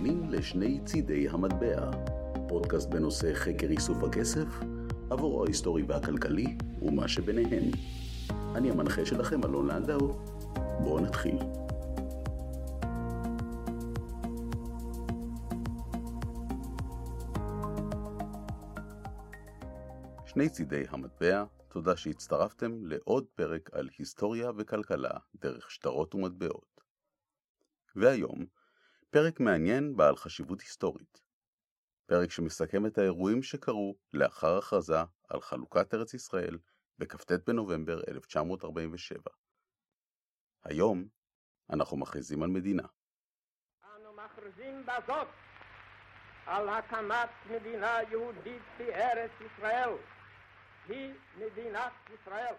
מאזינים לשני צידי המטבע, פודקאסט בנושא חקר איסוף הכסף, עבורו ההיסטורי והכלכלי ומה שביניהם. אני המנחה שלכם, אלון לנדאו. בואו נתחיל. שני צידי המטבע, תודה שהצטרפתם לעוד פרק על היסטוריה וכלכלה דרך שטרות ומטבעות. והיום, פרק מעניין בעל חשיבות היסטורית. פרק שמסכם את האירועים שקרו לאחר הכרזה על חלוקת ארץ ישראל בכ"ט בנובמבר 1947. היום אנחנו מכריזים על מדינה. אנו מכריזים בזאת על הקמת מדינה יהודית בארץ ישראל. היא מדינת ישראל.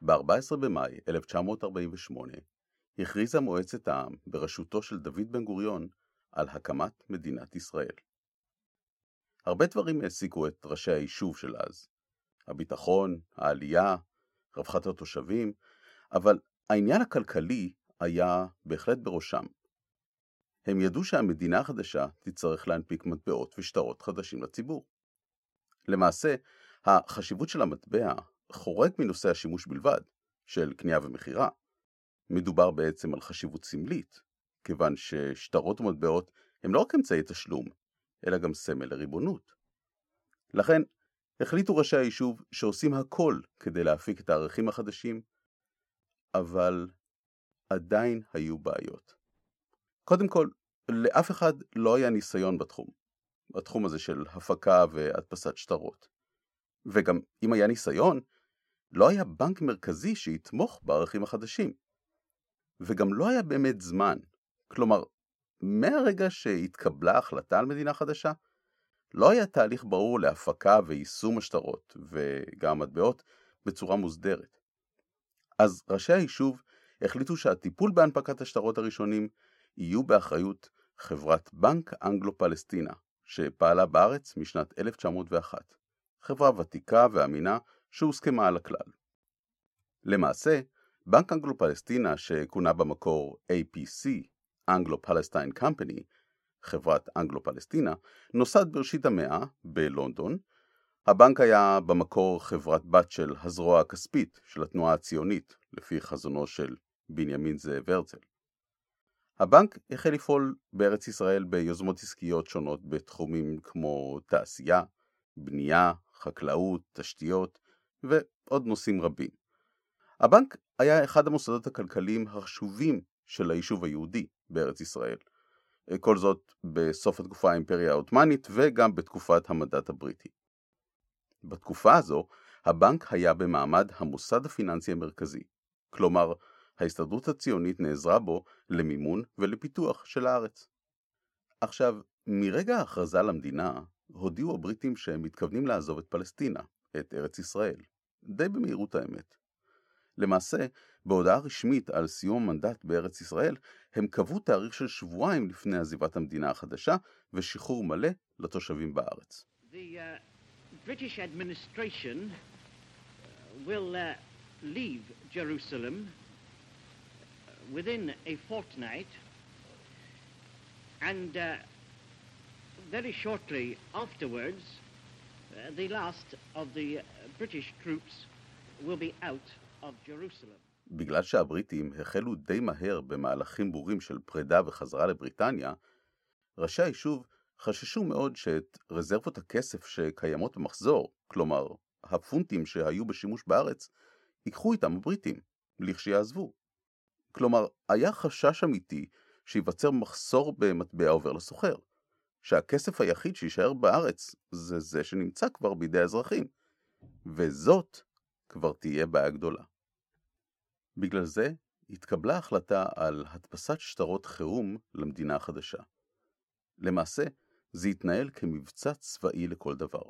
ב-14 במאי 1948 הכריזה מועצת העם בראשותו של דוד בן גוריון על הקמת מדינת ישראל. הרבה דברים העסיקו את ראשי היישוב של אז. הביטחון, העלייה, רווחת התושבים, אבל העניין הכלכלי היה בהחלט בראשם. הם ידעו שהמדינה החדשה תצטרך להנפיק מטבעות ושטרות חדשים לציבור. למעשה, החשיבות של המטבע חורג מנושא השימוש בלבד, של קנייה ומכירה. מדובר בעצם על חשיבות סמלית, כיוון ששטרות ומטבעות הם לא רק אמצעי תשלום, אלא גם סמל לריבונות. לכן, החליטו ראשי היישוב שעושים הכל כדי להפיק את הערכים החדשים, אבל עדיין היו בעיות. קודם כל, לאף אחד לא היה ניסיון בתחום, בתחום הזה של הפקה והדפסת שטרות. וגם אם היה ניסיון, לא היה בנק מרכזי שיתמוך בערכים החדשים. וגם לא היה באמת זמן. כלומר, מהרגע שהתקבלה החלטה על מדינה חדשה, לא היה תהליך ברור להפקה ויישום השטרות, וגם מטבעות, בצורה מוסדרת. אז ראשי היישוב החליטו שהטיפול בהנפקת השטרות הראשונים יהיו באחריות חברת בנק אנגלו-פלסטינה, שפעלה בארץ משנת 1901, חברה ותיקה ואמינה שהוסכמה על הכלל. למעשה, בנק אנגלו-פלסטינה, שכונה במקור APC, Anglo-Palestine Company, חברת אנגלו-פלסטינה, נוסד בראשית המאה בלונדון. הבנק היה במקור חברת בת של הזרוע הכספית של התנועה הציונית, לפי חזונו של בנימין זאב הרצל. הבנק החל לפעול בארץ ישראל ביוזמות עסקיות שונות בתחומים כמו תעשייה, בנייה, חקלאות, תשתיות ועוד נושאים רבים. הבנק היה אחד המוסדות הכלכליים החשובים של היישוב היהודי בארץ ישראל. כל זאת בסוף התקופה האימפריה העות'מאנית וגם בתקופת המנדט הבריטי. בתקופה הזו, הבנק היה במעמד המוסד הפיננסי המרכזי, כלומר, ההסתדרות הציונית נעזרה בו למימון ולפיתוח של הארץ. עכשיו, מרגע ההכרזה למדינה, הודיעו הבריטים שהם מתכוונים לעזוב את פלסטינה, את ארץ ישראל, די במהירות האמת. למעשה, בהודעה רשמית על סיום המנדט בארץ ישראל, הם קבעו תאריך של שבועיים לפני עזיבת המדינה החדשה ושחרור מלא לתושבים בארץ. The uh, British administration will uh, leave Jerusalem within a fortnight and uh, very shortly afterwards uh, the last of the British troops will be out. בגלל שהבריטים החלו די מהר במהלכים ברורים של פרידה וחזרה לבריטניה, ראשי היישוב חששו מאוד שאת רזרבות הכסף שקיימות במחזור, כלומר הפונטים שהיו בשימוש בארץ, ייקחו איתם הבריטים, לכשיעזבו. כלומר, היה חשש אמיתי שייווצר מחסור במטבע עובר לסוחר, שהכסף היחיד שיישאר בארץ זה זה שנמצא כבר בידי האזרחים, וזאת כבר תהיה בעיה גדולה. בגלל זה התקבלה החלטה על הדפסת שטרות חירום למדינה החדשה. למעשה, זה התנהל כמבצע צבאי לכל דבר.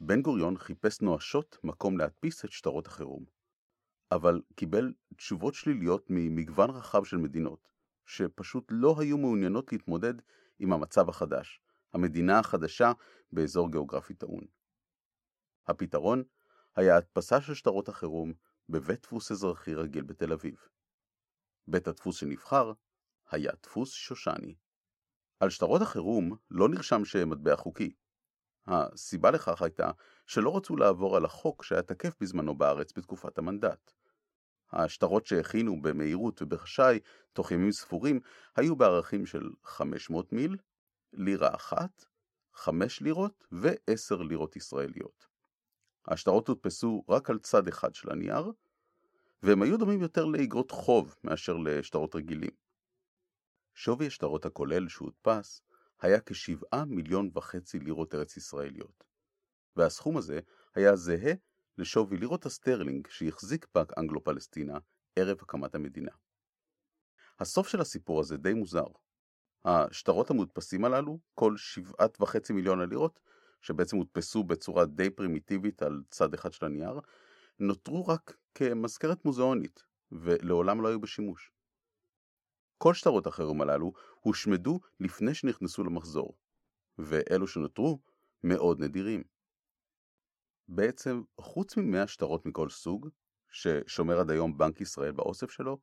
בן גוריון חיפש נואשות מקום להדפיס את שטרות החירום, אבל קיבל תשובות שליליות ממגוון רחב של מדינות, שפשוט לא היו מעוניינות להתמודד עם המצב החדש, המדינה החדשה באזור גיאוגרפי טעון. הפתרון היה הדפסה של שטרות החירום בבית דפוס אזרחי רגיל בתל אביב. בית הדפוס שנבחר היה דפוס שושני. על שטרות החירום לא נרשם שהם מטבע חוקי. הסיבה לכך הייתה שלא רצו לעבור על החוק שהיה תקף בזמנו בארץ בתקופת המנדט. השטרות שהכינו במהירות ובחשאי תוך ימים ספורים היו בערכים של 500 מיל, לירה אחת, 5 לירות ו-10 לירות ישראליות. השטרות הודפסו רק על צד אחד של הנייר, והם היו דומים יותר לאגרות חוב מאשר לשטרות רגילים. שווי השטרות הכולל שהודפס היה כשבעה מיליון וחצי לירות ארץ ישראליות, והסכום הזה היה זהה לשווי לירות הסטרלינג שהחזיק בנק אנגלו-פלסטינה ערב הקמת המדינה. הסוף של הסיפור הזה די מוזר. השטרות המודפסים הללו, כל שבעת וחצי מיליון הלירות, שבעצם הודפסו בצורה די פרימיטיבית על צד אחד של הנייר, נותרו רק כמזכרת מוזיאונית, ולעולם לא היו בשימוש. כל שטרות החירום הללו הושמדו לפני שנכנסו למחזור, ואלו שנותרו מאוד נדירים. בעצם, חוץ ממאה שטרות מכל סוג, ששומר עד היום בנק ישראל באוסף שלו,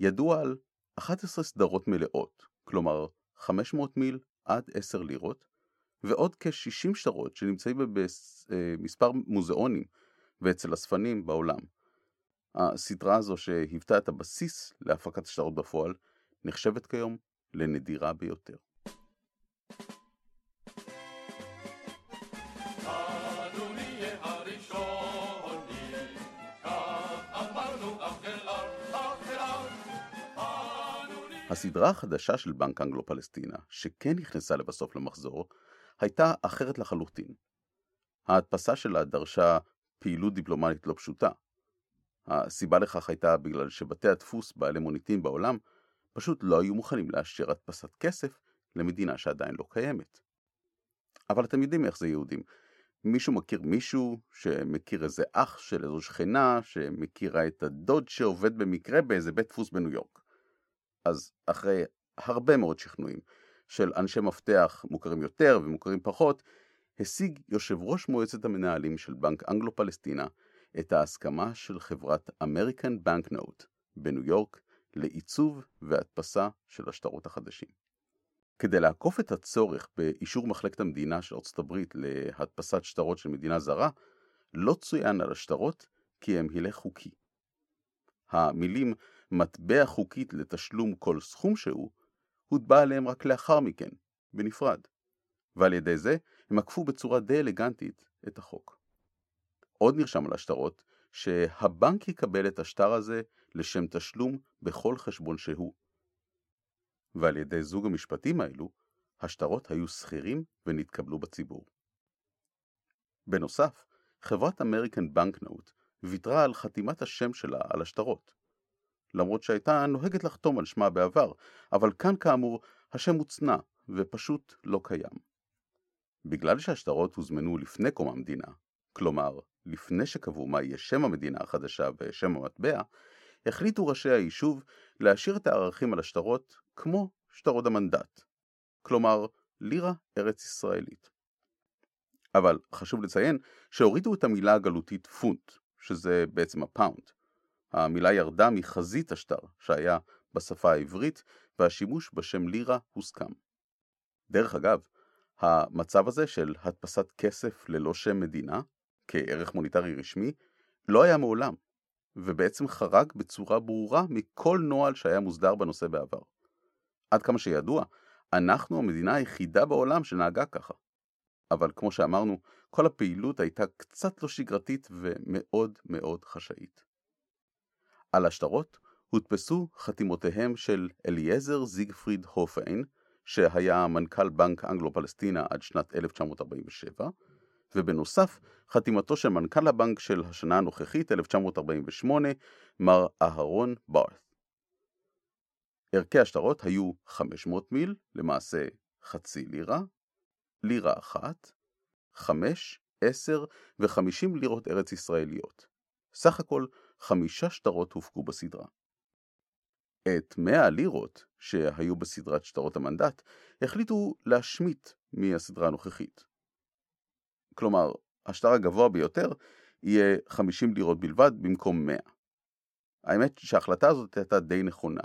ידוע על 11 סדרות מלאות, כלומר 500 מיל עד 10 לירות, ועוד כ-60 שטרות שנמצאים במספר מוזיאונים ואצל אספנים בעולם. הסדרה הזו שהיוותה את הבסיס להפקת שטרות בפועל, נחשבת כיום לנדירה ביותר. הסדרה החדשה של בנק אנגלו-פלסטינה, שכן נכנסה לבסוף למחזור, הייתה אחרת לחלוטין. ההדפסה שלה דרשה פעילות דיפלומטית לא פשוטה. הסיבה לכך הייתה בגלל שבתי הדפוס בעלי מוניטין בעולם פשוט לא היו מוכנים לאשר הדפסת כסף למדינה שעדיין לא קיימת. אבל אתם יודעים איך זה יהודים. מישהו מכיר מישהו שמכיר איזה אח של איזו שכנה שמכירה את הדוד שעובד במקרה באיזה בית דפוס בניו יורק. אז אחרי הרבה מאוד שכנועים של אנשי מפתח מוכרים יותר ומוכרים פחות, השיג יושב ראש מועצת המנהלים של בנק אנגלו-פלסטינה את ההסכמה של חברת אמריקן נוט בניו יורק לעיצוב והדפסה של השטרות החדשים. כדי לעקוף את הצורך באישור מחלקת המדינה של ארצות הברית להדפסת שטרות של מדינה זרה, לא צוין על השטרות כי הם הילה חוקי. המילים מטבע חוקית לתשלום כל סכום שהוא, הוטבע עליהם רק לאחר מכן, בנפרד, ועל ידי זה הם עקפו בצורה די אלגנטית את החוק. עוד נרשם על השטרות שהבנק יקבל את השטר הזה לשם תשלום בכל חשבון שהוא. ועל ידי זוג המשפטים האלו, השטרות היו שכירים ונתקבלו בציבור. בנוסף, חברת אמריקן בנקנוט ויתרה על חתימת השם שלה על השטרות. למרות שהייתה נוהגת לחתום על שמה בעבר, אבל כאן כאמור השם הוצנע ופשוט לא קיים. בגלל שהשטרות הוזמנו לפני קום המדינה, כלומר לפני שקבעו מה יהיה שם המדינה החדשה ושם המטבע, החליטו ראשי היישוב להשאיר את הערכים על השטרות כמו שטרות המנדט, כלומר לירה ארץ ישראלית. אבל חשוב לציין שהורידו את המילה הגלותית פונט, שזה בעצם הפאונד. המילה ירדה מחזית השטר שהיה בשפה העברית והשימוש בשם לירה הוסכם. דרך אגב, המצב הזה של הדפסת כסף ללא שם מדינה, כערך מוניטרי רשמי, לא היה מעולם, ובעצם חרג בצורה ברורה מכל נוהל שהיה מוסדר בנושא בעבר. עד כמה שידוע, אנחנו המדינה היחידה בעולם שנהגה ככה. אבל כמו שאמרנו, כל הפעילות הייתה קצת לא שגרתית ומאוד מאוד חשאית. על השטרות הודפסו חתימותיהם של אליעזר זיגפריד הופיין, שהיה מנכ"ל בנק אנגלו-פלסטינה עד שנת 1947, ובנוסף חתימתו של מנכ"ל הבנק של השנה הנוכחית, 1948, מר אהרון בארת. ערכי השטרות היו 500 מיל, למעשה חצי לירה, לירה אחת, 5, 10 ו-50 לירות ארץ ישראליות. סך הכל חמישה שטרות הופקו בסדרה. את 100 הלירות שהיו בסדרת שטרות המנדט החליטו להשמיט מהסדרה הנוכחית. כלומר, השטר הגבוה ביותר יהיה 50 לירות בלבד במקום 100. האמת שההחלטה הזאת הייתה די נכונה.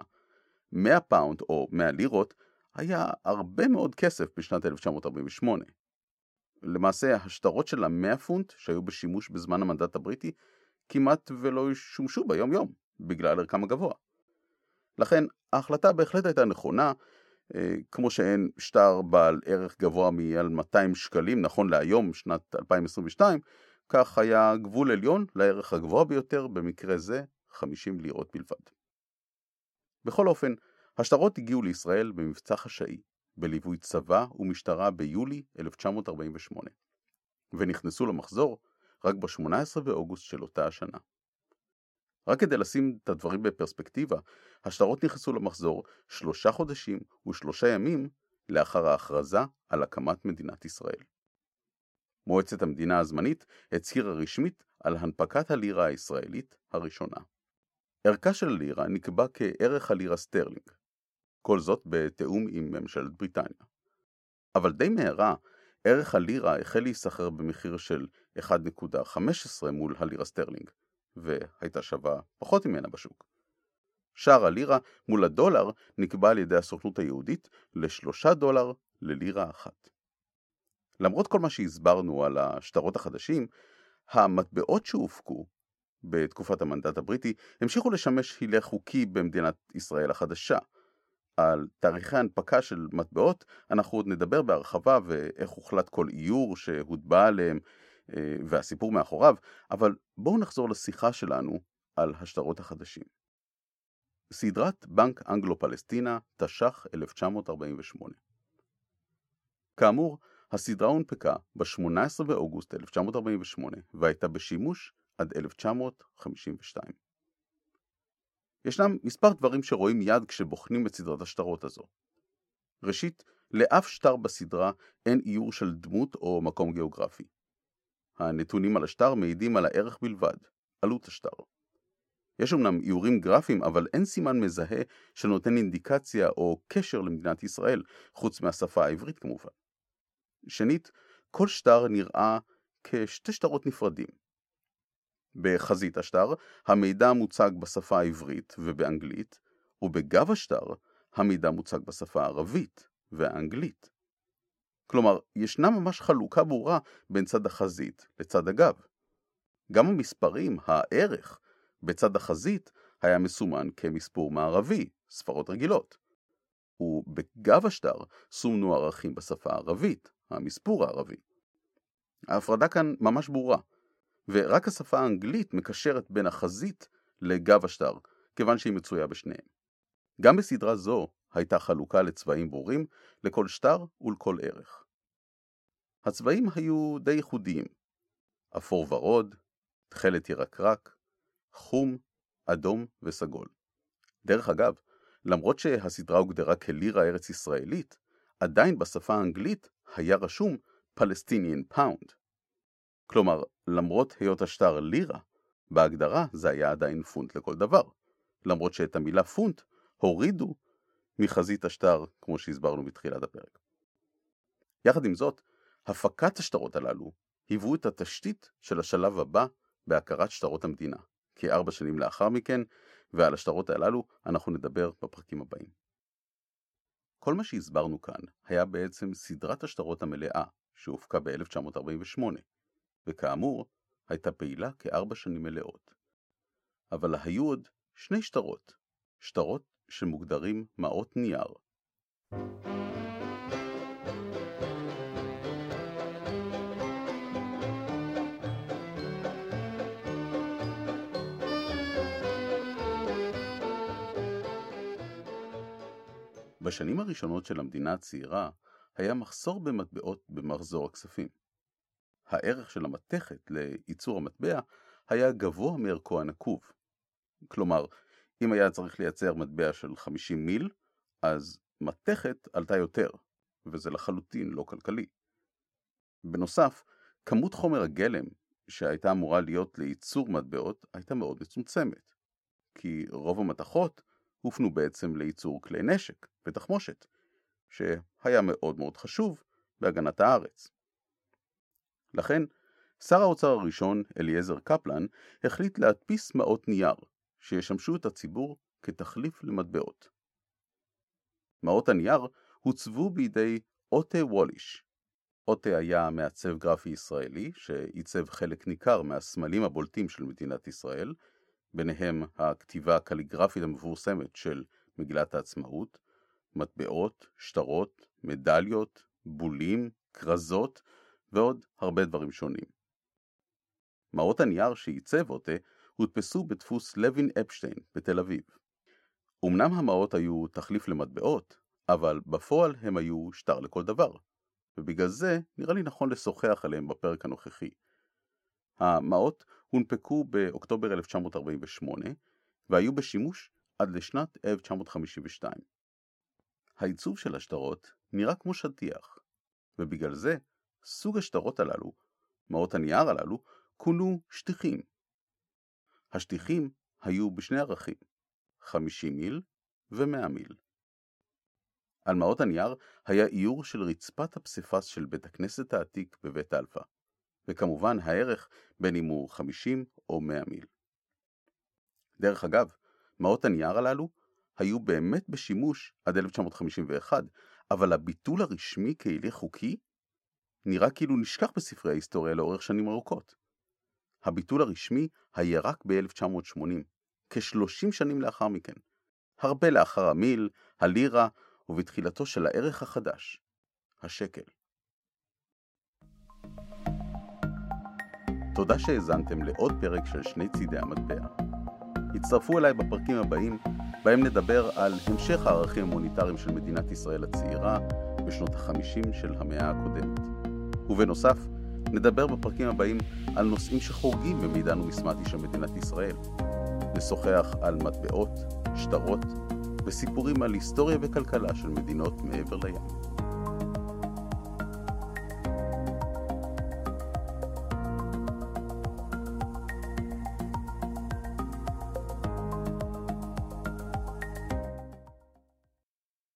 100 פאונד או 100 לירות היה הרבה מאוד כסף בשנת 1948. למעשה השטרות של המאה פונט שהיו בשימוש בזמן המנדט הבריטי כמעט ולא שומשו ביום יום בגלל ערכם הגבוה. לכן ההחלטה בהחלט הייתה נכונה, אה, כמו שאין שטר בעל ערך גבוה מעל 200 שקלים נכון להיום שנת 2022, כך היה גבול עליון לערך הגבוה ביותר במקרה זה 50 לירות בלבד. בכל אופן, השטרות הגיעו לישראל במבצע חשאי, בליווי צבא ומשטרה ביולי 1948, ונכנסו למחזור רק ב-18 באוגוסט של אותה השנה. רק כדי לשים את הדברים בפרספקטיבה, השטרות נכנסו למחזור שלושה חודשים ושלושה ימים לאחר ההכרזה על הקמת מדינת ישראל. מועצת המדינה הזמנית הצהירה רשמית על הנפקת הלירה הישראלית הראשונה. ערכה של הלירה נקבע כערך הלירה סטרלינג, כל זאת בתיאום עם ממשלת בריטניה. אבל די מהרה, ערך הלירה החל להיסחר במחיר של 1.15 מול הלירה סטרלינג, והייתה שווה פחות ממנה בשוק. שער הלירה מול הדולר נקבע על ידי הסוכנות היהודית לשלושה דולר ללירה אחת. למרות כל מה שהסברנו על השטרות החדשים, המטבעות שהופקו בתקופת המנדט הבריטי המשיכו לשמש הילה חוקי במדינת ישראל החדשה. על תאריכי הנפקה של מטבעות אנחנו עוד נדבר בהרחבה ואיך הוחלט כל איור שהוטבע עליהם והסיפור מאחוריו, אבל בואו נחזור לשיחה שלנו על השטרות החדשים. סדרת בנק אנגלו-פלסטינה, תש"ח 1948 כאמור, הסדרה הונפקה ב-18 באוגוסט 1948 והייתה בשימוש עד 1952. ישנם מספר דברים שרואים יד כשבוחנים את סדרת השטרות הזו. ראשית, לאף שטר בסדרה אין איור של דמות או מקום גיאוגרפי. הנתונים על השטר מעידים על הערך בלבד, עלות השטר. יש אמנם איורים גרפיים, אבל אין סימן מזהה שנותן אינדיקציה או קשר למדינת ישראל, חוץ מהשפה העברית כמובן. שנית, כל שטר נראה כשתי שטרות נפרדים. בחזית השטר, המידע מוצג בשפה העברית ובאנגלית, ובגב השטר, המידע מוצג בשפה הערבית והאנגלית. כלומר, ישנה ממש חלוקה ברורה בין צד החזית לצד הגב. גם המספרים, הערך, בצד החזית היה מסומן כמספור מערבי, ספרות רגילות. ובגב השטר סומנו ערכים בשפה הערבית, המספור הערבי. ההפרדה כאן ממש ברורה, ורק השפה האנגלית מקשרת בין החזית לגב השטר, כיוון שהיא מצויה בשניהם. גם בסדרה זו הייתה חלוקה לצבעים ברורים לכל שטר ולכל ערך. הצבעים היו די ייחודיים, אפור ורוד, תכלת ירקרק, חום, אדום וסגול. דרך אגב, למרות שהסדרה הוגדרה כלירה ארץ ישראלית, עדיין בשפה האנגלית היה רשום Palestinian pound. כלומר, למרות היות השטר לירה, בהגדרה זה היה עדיין פונט לכל דבר, למרות שאת המילה פונט הורידו מחזית השטר, כמו שהסברנו בתחילת הפרק. יחד עם זאת, הפקת השטרות הללו היוו את התשתית של השלב הבא בהכרת שטרות המדינה, כארבע שנים לאחר מכן, ועל השטרות הללו אנחנו נדבר בפרקים הבאים. כל מה שהסברנו כאן היה בעצם סדרת השטרות המלאה שהופקה ב-1948, וכאמור, הייתה פעילה כארבע שנים מלאות. אבל היו עוד שני שטרות, שטרות שמוגדרים מעות נייר. בשנים הראשונות של המדינה הצעירה היה מחסור במטבעות במחזור הכספים. הערך של המתכת לייצור המטבע היה גבוה מערכו הנקוב. כלומר, אם היה צריך לייצר מטבע של 50 מיל, אז מתכת עלתה יותר, וזה לחלוטין לא כלכלי. בנוסף, כמות חומר הגלם שהייתה אמורה להיות לייצור מטבעות הייתה מאוד מצומצמת, כי רוב המתכות הופנו בעצם לייצור כלי נשק ותחמושת, שהיה מאוד מאוד חשוב בהגנת הארץ. לכן, שר האוצר הראשון, אליעזר קפלן, החליט להדפיס מעות נייר, שישמשו את הציבור כתחליף למטבעות. מעות הנייר הוצבו בידי אוטה ווליש. אוטה היה מעצב גרפי ישראלי, שעיצב חלק ניכר מהסמלים הבולטים של מדינת ישראל, ביניהם הכתיבה הקליגרפית המפורסמת של מגילת העצמאות, מטבעות, שטרות, מדליות, בולים, כרזות ועוד הרבה דברים שונים. מעות הנייר שעיצב אותה הודפסו בדפוס לוין אפשטיין בתל אביב. אמנם המעות היו תחליף למטבעות, אבל בפועל הם היו שטר לכל דבר, ובגלל זה נראה לי נכון לשוחח עליהם בפרק הנוכחי. המעות הונפקו באוקטובר 1948 והיו בשימוש עד לשנת 1952. העיצוב של השטרות נראה כמו שטיח, ובגלל זה סוג השטרות הללו, מעות הנייר הללו, כונו שטיחים. השטיחים היו בשני ערכים, 50 מיל ו-100 מיל. על מעות הנייר היה איור של רצפת הפסיפס של בית הכנסת העתיק בבית אלפא, וכמובן הערך בין אם הוא 50 או 100 מיל. דרך אגב, מעות הנייר הללו היו באמת בשימוש עד 1951, אבל הביטול הרשמי כהילך חוקי נראה כאילו נשכח בספרי ההיסטוריה לאורך שנים ארוכות. הביטול הרשמי היה רק ב-1980, כ-30 שנים לאחר מכן, הרבה לאחר המיל, הלירה ובתחילתו של הערך החדש, השקל. תודה שהאזנתם לעוד פרק של שני צידי המטבע. הצטרפו אליי בפרקים הבאים, בהם נדבר על המשך הערכים המוניטריים של מדינת ישראל הצעירה בשנות ה-50 של המאה הקודמת. ובנוסף, נדבר בפרקים הבאים על נושאים שחורגים במידן ומסמטי של מדינת ישראל. נשוחח על מטבעות, שטרות וסיפורים על היסטוריה וכלכלה של מדינות מעבר לים.